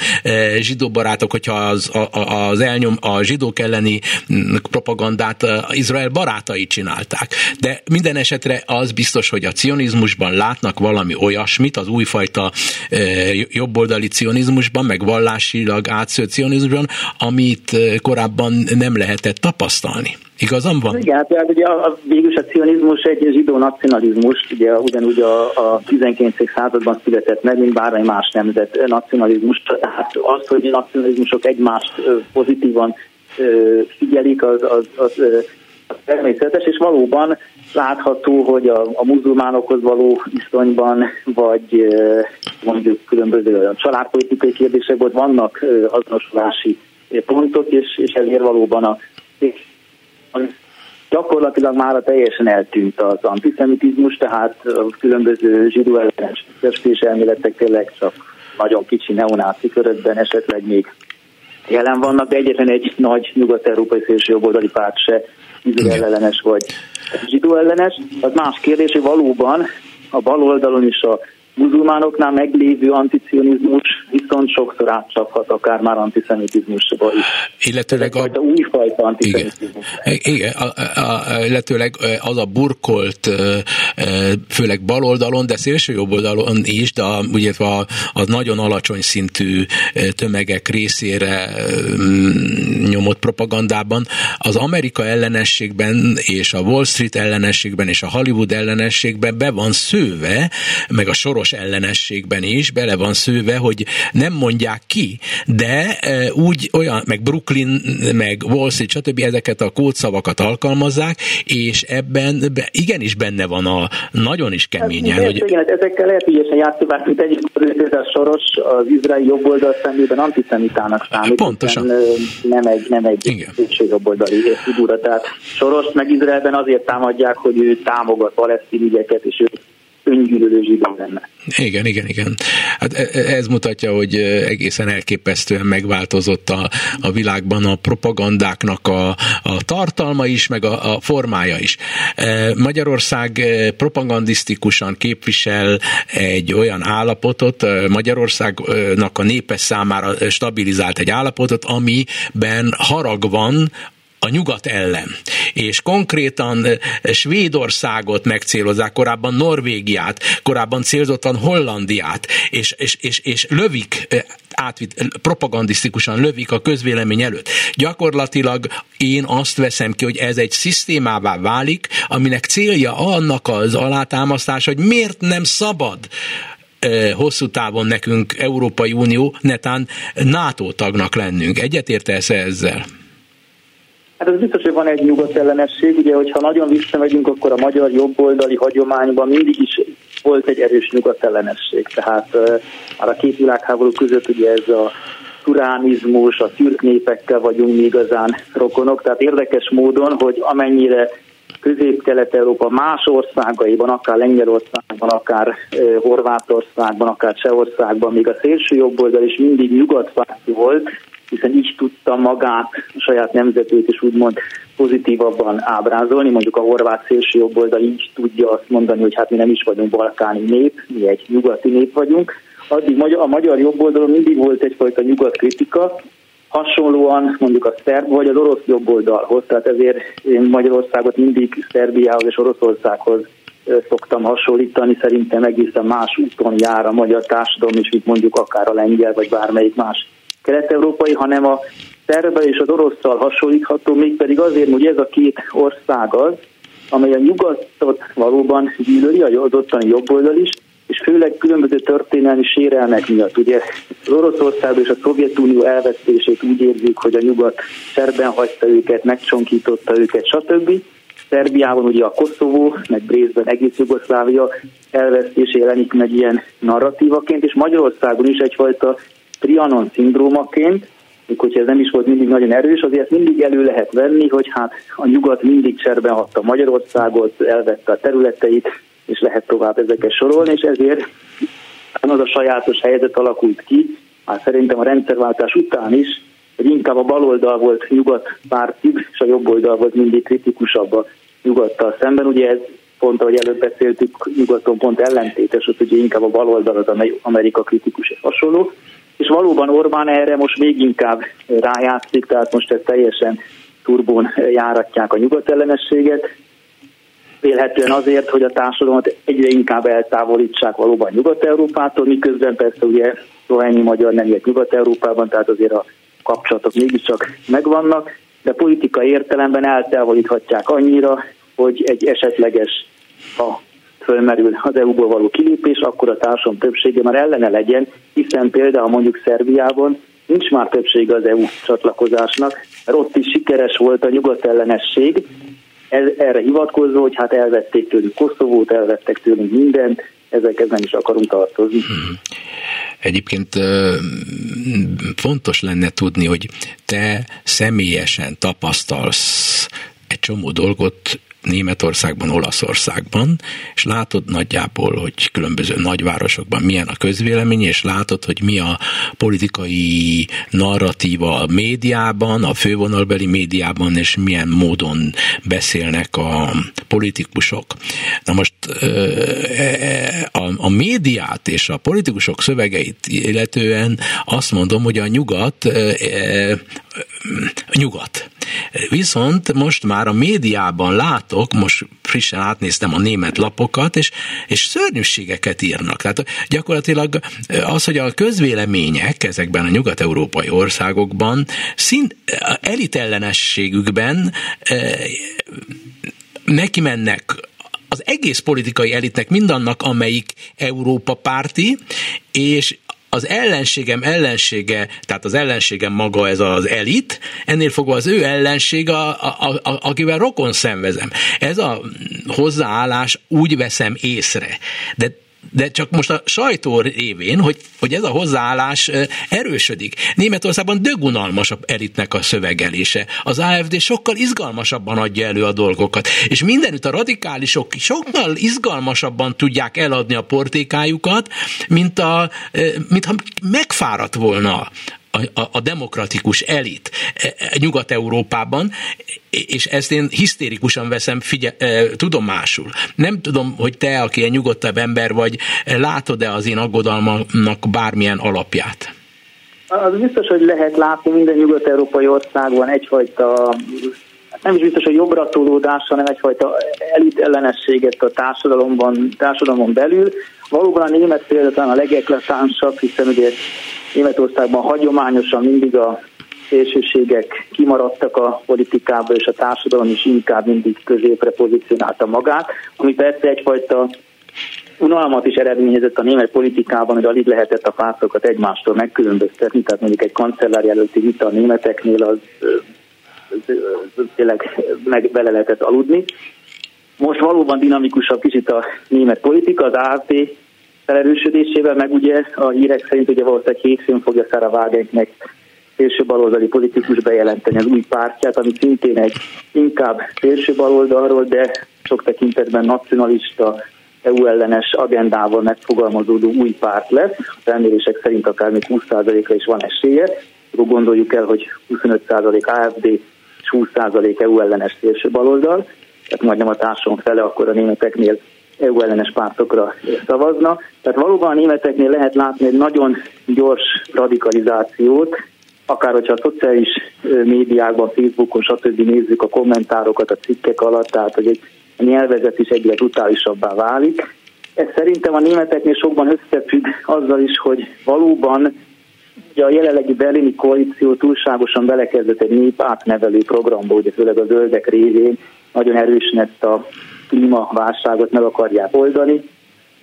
zsidó barátok, hogyha az, az elnyom, a zsidók elleni mm, propagandát eh, Izrael barátai csinálták. De minden esetre az biztos, hogy a cionizmusban látnak valami olyasmit, az újfajta eh, jobboldali cionizmusban, meg vallásilag átszőtt cionizmusban, amit korábban nem lehetett tapasztalni. Igazam van? Igen, hát ugye a, a, végülis a cionizmus egy zsidó nacionalizmus, ugye ugyanúgy a, a 19. században született meg, mint bármely más nemzet nacionalizmus. Tehát az, hogy a nacionalizmusok egymást pozitívan figyelik, az, az, az, az természetes, és valóban látható, hogy a, a muzulmánokhoz való viszonyban, vagy mondjuk különböző családpolitikai kérdésekben vannak azonosulási pontok, és, és ezért valóban a gyakorlatilag már teljesen eltűnt az antiszemitizmus, tehát a különböző zsidó ellenes elméletek tényleg csak nagyon kicsi neonáci körökben esetleg még jelen vannak, de egyetlen egy nagy nyugat-európai szélsőjobboldali párt se Izrael ellenes vagy zsidó ellenes. Az más kérdés, hogy valóban a bal oldalon is a muzulmánoknál meglévő anticionizmus viszont sokszor átcsaphat akár már antiszemitizmusba is. Illetőleg a... a újfajta antiszemitizmus. Igen, igen a, a, a, illetőleg az a burkolt, főleg baloldalon, de szélső jobb oldalon is, de a, ugye a, a nagyon alacsony szintű tömegek részére nyomott propagandában az Amerika ellenességben és a Wall Street ellenességben és a Hollywood ellenességben be van szőve, meg a soros soros ellenességben is bele van szőve, hogy nem mondják ki, de e, úgy olyan, meg Brooklyn, meg Wall Street, stb. ezeket a kódszavakat alkalmazzák, és ebben be, igenis benne van a nagyon is keményen. Hát, hogy... Igen, hát ezekkel lehet ügyesen játszani, mint egyik a soros az izraeli jobboldal szemében antiszemitának számít. Pontosan. Nem egy, nem egy jobboldali figura. Tehát soros meg Izraelben azért támadják, hogy ő támogat palesztin ügyeket, és ő öngyűlölő zsidó lenne. Igen, igen, igen. Hát e, e, ez mutatja, hogy egészen elképesztően megváltozott a, a világban a propagandáknak a, a tartalma is, meg a, a formája is. E, Magyarország propagandisztikusan képvisel egy olyan állapotot, Magyarországnak a népes számára stabilizált egy állapotot, amiben harag van a nyugat ellen. És konkrétan eh, Svédországot megcélozzák, korábban Norvégiát, korábban célzottan Hollandiát, és, és, és, és lövik eh, átvitt, propagandisztikusan lövik a közvélemény előtt. Gyakorlatilag én azt veszem ki, hogy ez egy szisztémává válik, aminek célja annak az alátámasztás, hogy miért nem szabad eh, hosszú távon nekünk Európai Unió, netán NATO tagnak lennünk. Egyetértesz ezzel? Hát az biztos, hogy van egy nyugat ellenesség, ugye, hogyha nagyon visszamegyünk, akkor a magyar jobboldali hagyományban mindig is volt egy erős nyugat ellenesség. Tehát már a két világháború között ugye ez a turánizmus, a türk népekkel vagyunk mi igazán rokonok, tehát érdekes módon, hogy amennyire Közép-Kelet-Európa más országaiban, akár Lengyelországban, akár Horvátországban, akár Csehországban, még a szélső jobboldal is mindig nyugatpárti volt, hiszen így tudta magát, a saját nemzetét is úgymond pozitívabban ábrázolni. Mondjuk a horvát szélső jobboldal így tudja azt mondani, hogy hát mi nem is vagyunk balkáni nép, mi egy nyugati nép vagyunk. Addig a magyar jobboldalon mindig volt egyfajta nyugat kritika, hasonlóan mondjuk a szerb vagy az orosz jobboldalhoz, tehát ezért én Magyarországot mindig Szerbiához és Oroszországhoz szoktam hasonlítani, szerintem egészen más úton jár a magyar társadalom, és itt mondjuk akár a lengyel, vagy bármelyik más kelet-európai, hanem a szerbe és az orosztal hasonlítható, mégpedig azért, hogy ez a két ország az, amely a nyugatot valóban gyűlöli, az ottani jobboldal is, és főleg különböző történelmi sérelmek miatt. Ugye az Oroszország és a Szovjetunió elvesztését úgy érzik, hogy a nyugat szerben hagyta őket, megcsonkította őket, stb. Szerbiában ugye a Koszovó, meg Brészben egész Jugoszlávia elvesztése jelenik meg ilyen narratívaként, és Magyarországon is egyfajta Trianon szindrómaként, még hogyha ez nem is volt mindig nagyon erős, azért mindig elő lehet venni, hogy hát a nyugat mindig cserben hatta Magyarországot, elvette a területeit, és lehet tovább ezeket sorolni, és ezért az a sajátos helyzet alakult ki, hát szerintem a rendszerváltás után is, hogy inkább a baloldal volt nyugat pártig, és a jobb oldal volt mindig kritikusabb a nyugattal szemben. Ugye ez pont, ahogy előbb beszéltük, nyugaton pont ellentétes, hogy ugye inkább a baloldal az Amerika kritikus és hasonló. És valóban Orbán erre most még inkább rájátszik, tehát most ez teljesen turbón járatják a nyugatellenességet, Vélhetően azért, hogy a társadalmat egyre inkább eltávolítsák valóban Nyugat-Európától, miközben persze ugye rohányi magyar nem élt Nyugat-Európában, tehát azért a kapcsolatok mégiscsak megvannak, de politikai értelemben eltávolíthatják annyira, hogy egy esetleges, ha fölmerül az EU-ból való kilépés, akkor a társadalom többsége már ellene legyen, hiszen például mondjuk Szerbiában nincs már többsége az EU csatlakozásnak, mert ott is sikeres volt a nyugatellenesség, erre hivatkozó, hogy hát elvették tőlük Koszovót, elvettek tőlünk mindent, ezekhez nem is akarunk tartozni. Hmm. Egyébként fontos lenne tudni, hogy te személyesen tapasztalsz egy csomó dolgot Németországban, Olaszországban, és látod nagyjából, hogy különböző nagyvárosokban milyen a közvélemény, és látod, hogy mi a politikai narratíva a médiában, a fővonalbeli médiában, és milyen módon beszélnek a politikusok. Na most a, a médiát és a politikusok szövegeit illetően azt mondom, hogy a nyugat nyugat. Viszont most már a médiában látok, most frissen átnéztem a német lapokat, és, és szörnyűségeket írnak. Tehát gyakorlatilag az, hogy a közvélemények ezekben a nyugat-európai országokban szint elitellenességükben eh, neki mennek az egész politikai elitnek, mindannak, amelyik Európa párti, és az ellenségem ellensége, tehát az ellenségem maga ez az elit, ennél fogva az ő ellenség, a, a, a, akivel rokon szenvezem. Ez a hozzáállás úgy veszem észre. De de csak most a sajtó révén, hogy, hogy ez a hozzáállás erősödik. Németországban dögunalmasabb elitnek a szövegelése. Az AFD sokkal izgalmasabban adja elő a dolgokat. És mindenütt a radikálisok sokkal izgalmasabban tudják eladni a portékájukat, mint, a, mint ha megfáradt volna a, a, a demokratikus elit e, e, Nyugat-Európában, és ezt én hisztérikusan veszem figye, e, tudomásul. Nem tudom, hogy te, aki egy nyugodtabb ember vagy, látod-e az én aggodalmamnak bármilyen alapját? Az biztos, hogy lehet látni minden nyugat-európai országban egyfajta nem is biztos, hogy jobbra tolódás, hanem egyfajta elit ellenességet a társadalomban, társadalomon belül. Valóban a német példa a legeklatánsabb, hiszen ugye Németországban hagyományosan mindig a szélsőségek kimaradtak a politikából, és a társadalom is inkább mindig középre pozícionálta magát, ami persze egyfajta unalmat is eredményezett a német politikában, hogy alig lehetett a pártokat egymástól megkülönböztetni, tehát mondjuk egy kancellár jelölti vita a németeknél az, az, az tényleg meg bele lehetett aludni. Most valóban dinamikusabb kicsit a német politika, az AFD felerősödésével, meg ugye a hírek szerint ugye valószínűleg hétfőn fogja Szára Vágenknek szélső baloldali politikus bejelenteni az új pártját, ami szintén egy inkább szélső baloldalról, de sok tekintetben nacionalista, EU ellenes agendával megfogalmazódó új párt lesz. A felmérések szerint akár még 20%-ra is van esélye. Gondoljuk el, hogy 25% AFD és 20% EU ellenes szélső baloldal, tehát majdnem a társadalom fele akkor a németeknél EU ellenes pártokra szavazna. Tehát valóban a németeknél lehet látni egy nagyon gyors radikalizációt, akár hogyha a szociális médiákban, Facebookon, stb. nézzük a kommentárokat a cikkek alatt, tehát hogy egy nyelvezet is egyre brutálisabbá válik. Ez szerintem a németeknél sokban összefügg azzal is, hogy valóban ugye a jelenlegi berlini koalíció túlságosan belekezdett egy nép átnevelő programba, ugye főleg a zöldek révén nagyon erősen ezt a klímaválságot meg akarják oldani,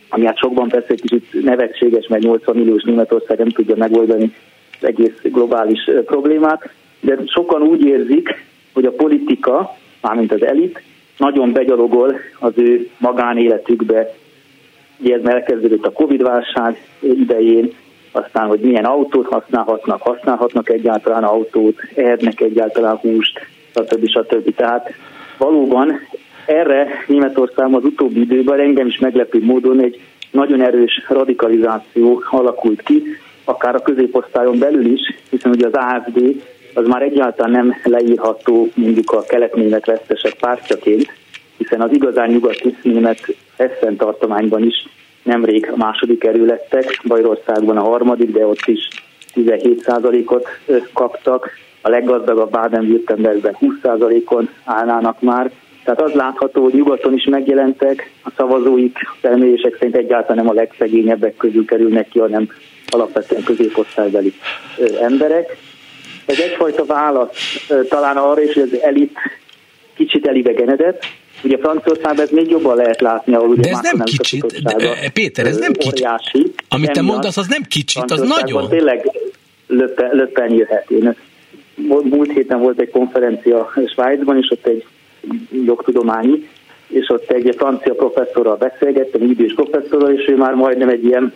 ami hát sokban persze egy kicsit nevetséges, mert 80 milliós Németország nem tudja megoldani az egész globális problémát, de sokan úgy érzik, hogy a politika, mármint az elit, nagyon begyalogol az ő magánéletükbe. Ugye ez elkezdődött a Covid-válság idején, aztán, hogy milyen autót használhatnak, használhatnak egyáltalán autót, ehetnek egyáltalán húst, stb. stb. Tehát valóban erre Németországban az utóbbi időben engem is meglepő módon egy nagyon erős radikalizáció alakult ki, akár a középosztályon belül is, hiszen ugye az AFD az már egyáltalán nem leírható mondjuk a kelet-német vesztesek pártjaként, hiszen az igazán nyugati német Essen tartományban is nemrég a második erő Bajorországban a harmadik, de ott is 17%-ot kaptak, a leggazdagabb Baden-Württembergben 20%-on állnának már, tehát az látható, hogy nyugaton is megjelentek, a szavazóik felmérések szerint egyáltalán nem a legszegényebbek közül kerülnek ki, hanem alapvetően középosztálybeli emberek. Ez egyfajta válasz talán arra is, hogy az elit kicsit elidegenedett, Ugye Franciaországban ez még jobban lehet látni, ahol ugye De ez nem kicsit, de, Péter, ez nem kicsit. Óriási. Amit te mondasz, az nem kicsit, az nagyon. Tényleg löppen, löppen jöhet. Én múlt héten volt egy konferencia Svájcban, és ott egy jogtudományi, és ott egy francia professzorral beszélgettem, idős professzorral, és ő már majdnem egy ilyen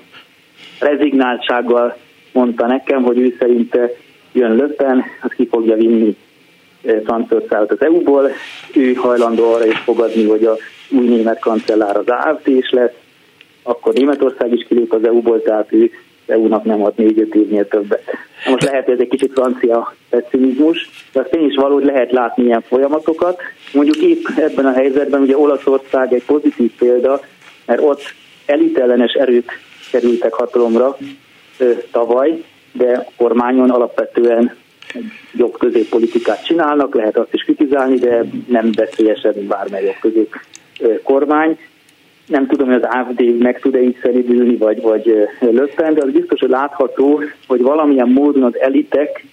rezignáltsággal mondta nekem, hogy ő szerint jön löppen, az ki fogja vinni Franciaországot az EU-ból, ő hajlandó arra is fogadni, hogy a új német kancellár az AFD is lesz, akkor Németország is kilép az EU-ból, tehát ő EU-nak nem ad négy-öt évnél többet. Most lehet, hogy ez egy kicsit francia pessimizmus, de azt én is valahogy lehet látni ilyen folyamatokat. Mondjuk épp ebben a helyzetben ugye Olaszország egy pozitív példa, mert ott elitellenes erők kerültek hatalomra ö, tavaly, de kormányon alapvetően jobb középpolitikát csinálnak, lehet azt is kritizálni, de nem veszélyesebb, bármely jobb közép kormány. Nem tudom, hogy az AFD meg tud-e így szeridülni, vagy, vagy löppen, de az biztos, hogy látható, hogy valamilyen módon az elitek,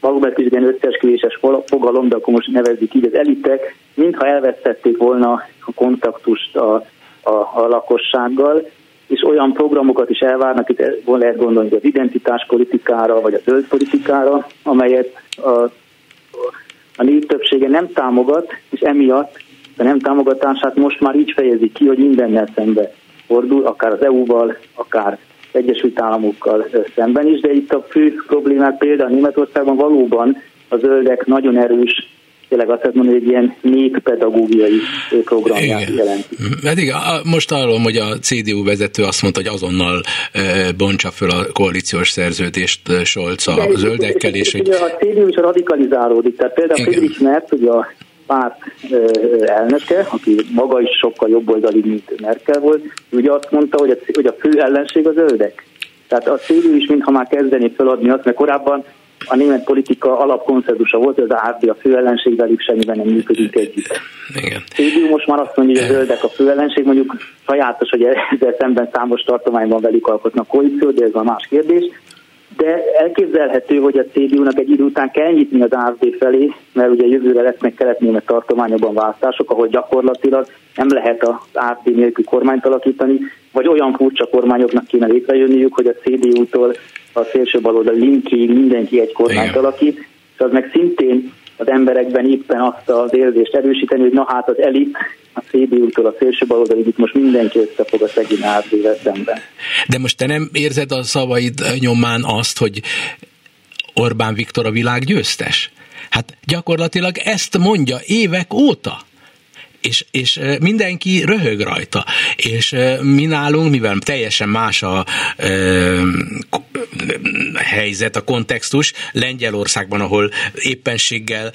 valóban kicsit ilyen összeesküvéses fogalom, de akkor most nevezzük így, az elitek, mintha elvesztették volna a kontaktust a, a, a lakossággal, és olyan programokat is elvárnak, itt lehet gondolni az identitáspolitikára, vagy a zöld politikára, amelyet a, a nép többsége nem támogat, és emiatt a nem támogatását most már így fejezi ki, hogy mindennel szembe fordul, akár az EU-val, akár Egyesült Államokkal szemben is, de itt a fő problémák például Németországban valóban a zöldek nagyon erős tényleg azt lehet mondani, hogy egy ilyen népedagógiai programját jelenti. Pedig most hallom, hogy a CDU vezető azt mondta, hogy azonnal bontsa föl a koalíciós szerződést Scholz a zöldekkel, és hogy... A CDU is radikalizálódik, tehát például Friedrich Merz, hogy a párt elnöke, aki maga is sokkal jobboldali, mint Merkel volt, ugye azt mondta, hogy a, hogy a fő ellenség a zöldek. Tehát a CDU is mintha már kezdené feladni azt, mert korábban a német politika alapkonszenzusa volt, hogy az AFD a főellenség, velük semmiben nem működik együtt. Igen. CDU most már azt mondja, hogy a zöldek a főellenség, mondjuk sajátos, hogy ezzel szemben számos tartományban velük alkotnak koalíciót, de ez a más kérdés. De elképzelhető, hogy a CDU-nak egy idő után kell nyitni az AFD felé, mert ugye jövőre lesznek kelet-német tartományokban választások, ahol gyakorlatilag nem lehet az AFD nélkül kormányt alakítani, vagy olyan furcsa kormányoknak kéne létrejönniük, hogy a CDU-tól a szélső baloldal linkig mindenki egy kormányt Igen. alakít, és az meg szintén az emberekben éppen azt az érzést erősíteni, hogy na hát az elit, a CDU-tól a szélső baloldalig itt most mindenki összefog a szegény átvével szemben. De most te nem érzed a szavaid nyomán azt, hogy Orbán Viktor a világ győztes? Hát gyakorlatilag ezt mondja évek óta és, és mindenki röhög rajta. És mi nálunk, mivel teljesen más a ö, helyzet, a kontextus, Lengyelországban, ahol éppenséggel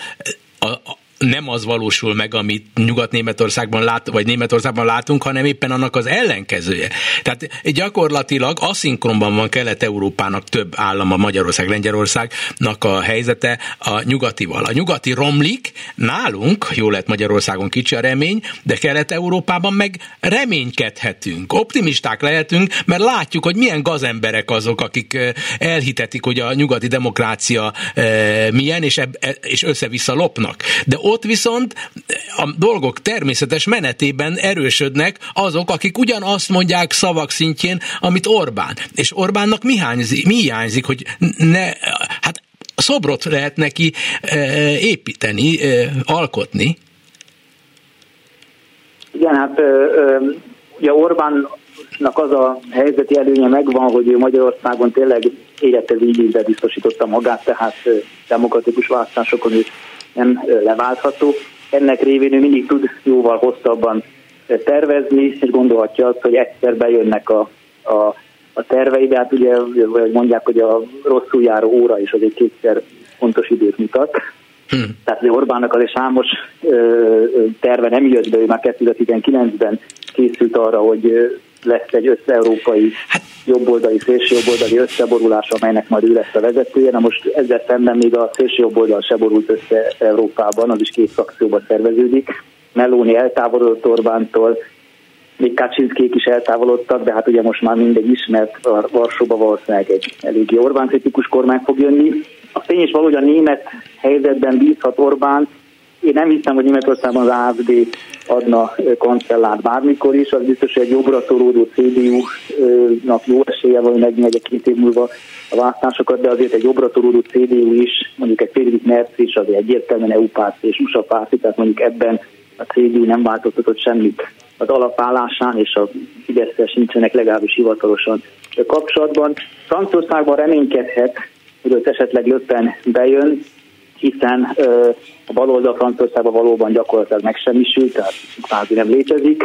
a, a nem az valósul meg, amit Nyugat-Németországban lát, vagy Németországban látunk, hanem éppen annak az ellenkezője. Tehát gyakorlatilag aszinkronban van Kelet-Európának több állama, Magyarország, Lengyelországnak a helyzete a nyugatival. A nyugati romlik, nálunk, jó lehet Magyarországon kicsi a remény, de Kelet-Európában meg reménykedhetünk, optimisták lehetünk, mert látjuk, hogy milyen gazemberek azok, akik elhitetik, hogy a nyugati demokrácia milyen, és, eb, és össze-vissza lopnak. De ott viszont a dolgok természetes menetében erősödnek azok, akik ugyanazt mondják szavak szintjén, amit Orbán. És Orbánnak mi, hányzik, mi hiányzik, hogy ne, hát szobrot lehet neki e, építeni, e, alkotni. Igen, hát ugye Orbánnak az a helyzeti előnye megvan, hogy ő Magyarországon tényleg élete végig biztosította magát, tehát demokratikus választásokon ő nem leváltható. Ennek révén ő mindig tud jóval hosszabban tervezni, és gondolhatja azt, hogy egyszer bejönnek a, a, a tervei, de hát ugye vagy mondják, hogy a rosszul járó óra is azért kétszer fontos időt mutat. Hmm. Tehát hogy Orbánnak azért számos ö, terve nem jött be, ő már 2019-ben készült arra, hogy lesz egy össze-európai hát, jobboldali, szélsőjobboldali összeborulás, amelynek majd ő lesz a vezetője. Na most ezzel szemben még a szélsőjobboldal se borult össze Európában, az is két frakcióban szerveződik. Meloni eltávolodott Orbántól, még Kaczynszkék is eltávolodtak, de hát ugye most már mindegy ismert, a Varsóba valószínűleg egy eléggé Orbán kritikus kormány fog jönni. A tény is valahogy a német helyzetben bízhat Orbán, én nem hiszem, hogy Németországban az AFD adna kancellát bármikor is, az biztos, hogy egy jobbra toródó CDU-nak jó esélye van, hogy megnyerje két év múlva a választásokat, de azért egy jobbra toródó CDU is, mondjuk egy Friedrich Merz is azért egyértelműen EU párt és USA párt, tehát mondjuk ebben a CDU nem változtatott semmit. Az alapállásán, és a fidesz nincsenek legalábbis hivatalosan kapcsolatban. Franciaországban reménykedhet, hogy ott esetleg Löppen bejön, hiszen a baloldal Franciaországban valóban gyakorlatilag megsemmisült, tehát kvázi nem létezik.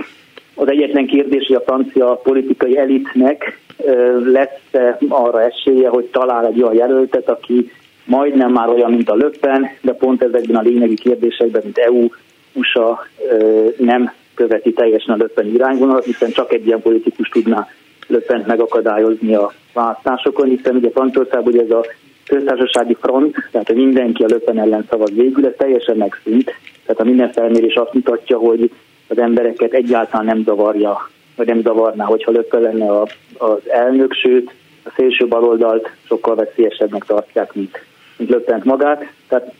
Az egyetlen kérdés, hogy a francia politikai elitnek lesz arra esélye, hogy talál egy olyan jelöltet, aki majdnem már olyan, mint a Löppen, de pont ezekben a lényegi kérdésekben, mint EU, USA nem követi teljesen a Löppen irányvonalat, hiszen csak egy ilyen politikus tudná Löppent megakadályozni a választásokon, hiszen ugye Franciaországban ez a köztársasági front, tehát hogy mindenki a Löpen ellen szavaz végül, ez teljesen megszűnt. Tehát a minden felmérés azt mutatja, hogy az embereket egyáltalán nem zavarja, vagy nem zavarná, hogyha Löpen lenne a, az elnök, sőt a szélső baloldalt sokkal veszélyesebbnek tartják, mint, mint Löpent magát. Tehát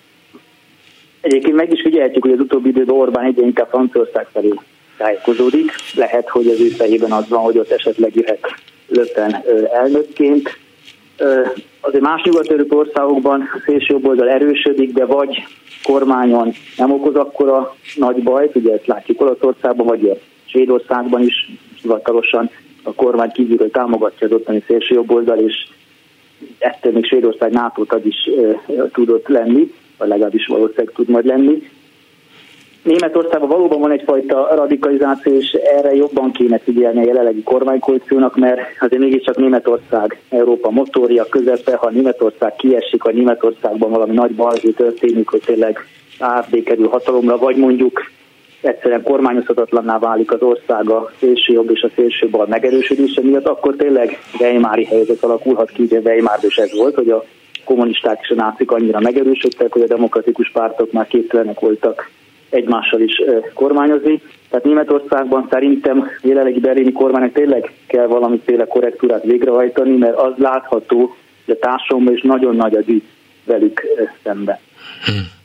egyébként meg is figyelhetjük, hogy az utóbbi időben Orbán egyre inkább Franciaország felé tájékozódik. Lehet, hogy az ő fejében az van, hogy ott esetleg jöhet Löpen elnökként azért más nyugat országokban a szélső oldal erősödik, de vagy kormányon nem okoz akkora nagy bajt, ugye ezt látjuk Olaszországban, vagy Svédországban is hivatalosan a kormány kívülről támogatja az ottani szélső oldal, és ettől még Svédország NATO tag is tudott lenni, vagy legalábbis valószínűleg tud majd lenni. Németországban valóban van egyfajta radikalizáció, és erre jobban kéne figyelni a jelenlegi kormánykoalíciónak, mert azért mégiscsak Németország Európa motorja közepe, ha Németország kiesik, vagy Németországban valami nagy balhé történik, hogy tényleg AFD kerül hatalomra, vagy mondjuk egyszerűen kormányozhatatlanná válik az ország a szélső jobb és a szélső bal megerősödése miatt, akkor tényleg Weimári helyzet alakulhat ki, ugye Weimárban is ez volt, hogy a kommunisták és a nácik annyira megerősödtek, hogy a demokratikus pártok már képtelenek voltak egymással is kormányozni. Tehát Németországban szerintem jelenlegi berlini kormánynak tényleg kell valamiféle korrektúrát végrehajtani, mert az látható, hogy a társadalomban is nagyon nagy a dű velük szemben. Hmm.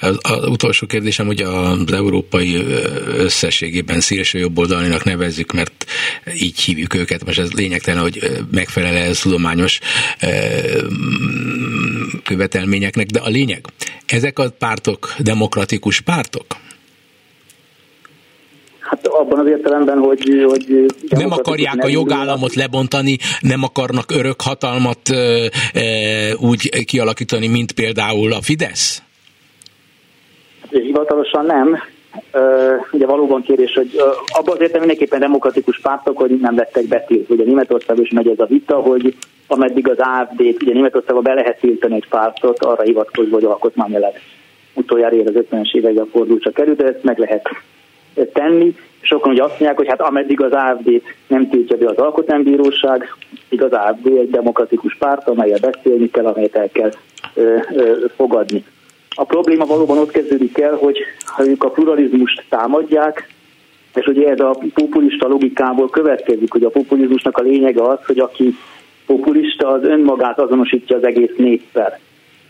Az, az utolsó kérdésem, hogy az európai összességében szélső jobboldalinak nevezzük, mert így hívjuk őket, most ez lényegtelen, hogy megfelel ez tudományos követelményeknek, de a lényeg, ezek a pártok demokratikus pártok? Hát abban az értelemben, hogy... hogy nem akarják a jogállamot lebontani, nem akarnak örök hatalmat e, e, úgy kialakítani, mint például a Fidesz? Hivatalosan nem. Ugye valóban kérdés, hogy abban az értelemben mindenképpen demokratikus pártok, hogy nem lettek betiltva. Ugye Németországban is megy ez a vita, hogy ameddig az AFD-t, ugye Németországban be lehet tiltani egy pártot, arra hivatkozva, hogy alkotmány utoljára ér az 50-es években a fordulóra került, de ezt meg lehet tenni. Sokan ugye azt mondják, hogy hát ameddig az AFD nem tiltja be az alkotmánybíróság, igaz az AFD egy demokratikus párt, amelyel beszélni kell, amelyet el kell ö, ö, fogadni. A probléma valóban ott kezdődik el, hogy ha ők a pluralizmust támadják, és ugye ez a populista logikából következik, hogy a populizmusnak a lényege az, hogy aki populista, az önmagát azonosítja az egész néppel.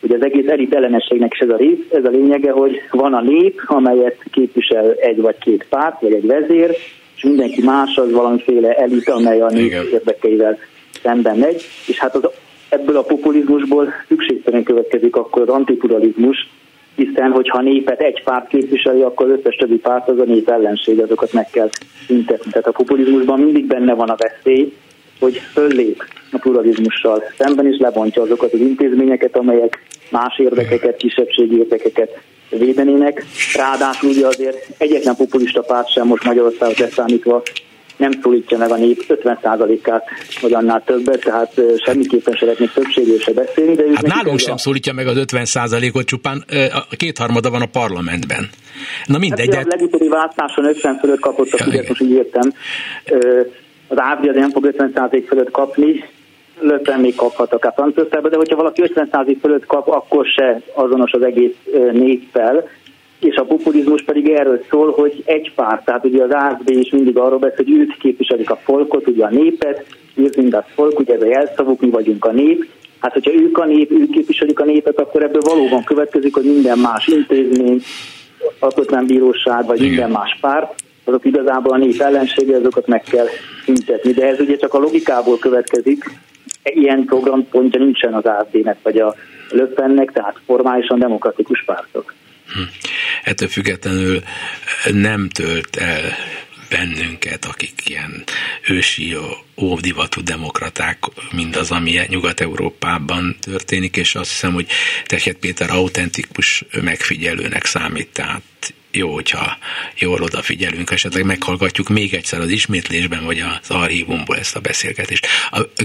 Ugye az egész elit ellenességnek is ez a rész, ez a lényege, hogy van a nép, amelyet képvisel egy vagy két párt, vagy egy vezér, és mindenki más az valamiféle elit, amely a nép érdekeivel szemben megy, és hát az, ebből a populizmusból szükségszerűen következik akkor az antipluralizmus, hiszen hogyha népet egy párt képviseli, akkor az összes többi párt az a nép ellenség, azokat meg kell szüntetni. Tehát a populizmusban mindig benne van a veszély, hogy föllép a pluralizmussal szemben is lebontja azokat az intézményeket, amelyek más érdekeket, kisebbségi érdekeket védenének. Ráadásul ugye azért egyetlen populista párt sem most Magyarországot leszámítva nem szólítja meg a nép 50%-át, vagy annál többet, tehát semmiképpen szeretnék többségről se beszélni. De hát nálunk sem a... szólítja meg az 50%-ot, csupán a kétharmada van a parlamentben. Na mindegy. Hát, de... A legutóbbi váltáson 50 fölött kapott a Fidesz, most így értem. Az Ávdia nem fog 50% fölött kapni, Löpen még kaphat akár Franciaországban, de hogyha valaki 50% fölött kap, akkor se azonos az egész néppel, és a populizmus pedig erről szól, hogy egy párt, tehát ugye az AFD is mindig arról beszél, hogy őt képviselik a folkot, ugye a népet, ők a folk, ugye ez a jelszavuk, mi vagyunk a nép, Hát, hogyha ők a nép, ők képviselik a népet, akkor ebből valóban következik, hogy minden más intézmény, alkotmánybíróság, vagy Igen. minden más párt, azok igazából a nép ellensége, azokat meg kell szüntetni. De ez ugye csak a logikából következik, ilyen programpontja nincsen az AFD-nek, vagy a Löppennek, tehát formálisan demokratikus pártok. Ettől függetlenül nem tölt el bennünket, akik ilyen ősi, óvdivatú demokraták, mindaz, ami Nyugat-Európában történik, és azt hiszem, hogy Tehet Péter autentikus megfigyelőnek számít, tehát jó, hogyha jól odafigyelünk, esetleg meghallgatjuk még egyszer az ismétlésben, vagy az archívumból ezt a beszélgetést.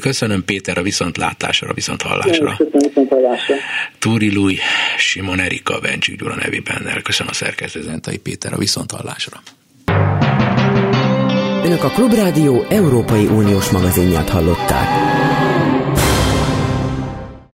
Köszönöm Péter a viszontlátásra, a viszonthallásra. Túri Lui, Simon Erika, Bencsik Gyula nevében. Köszönöm a szerkesztő Zentai Péter a viszonthallásra. Önök a Klubrádió Európai Uniós magazinját hallották.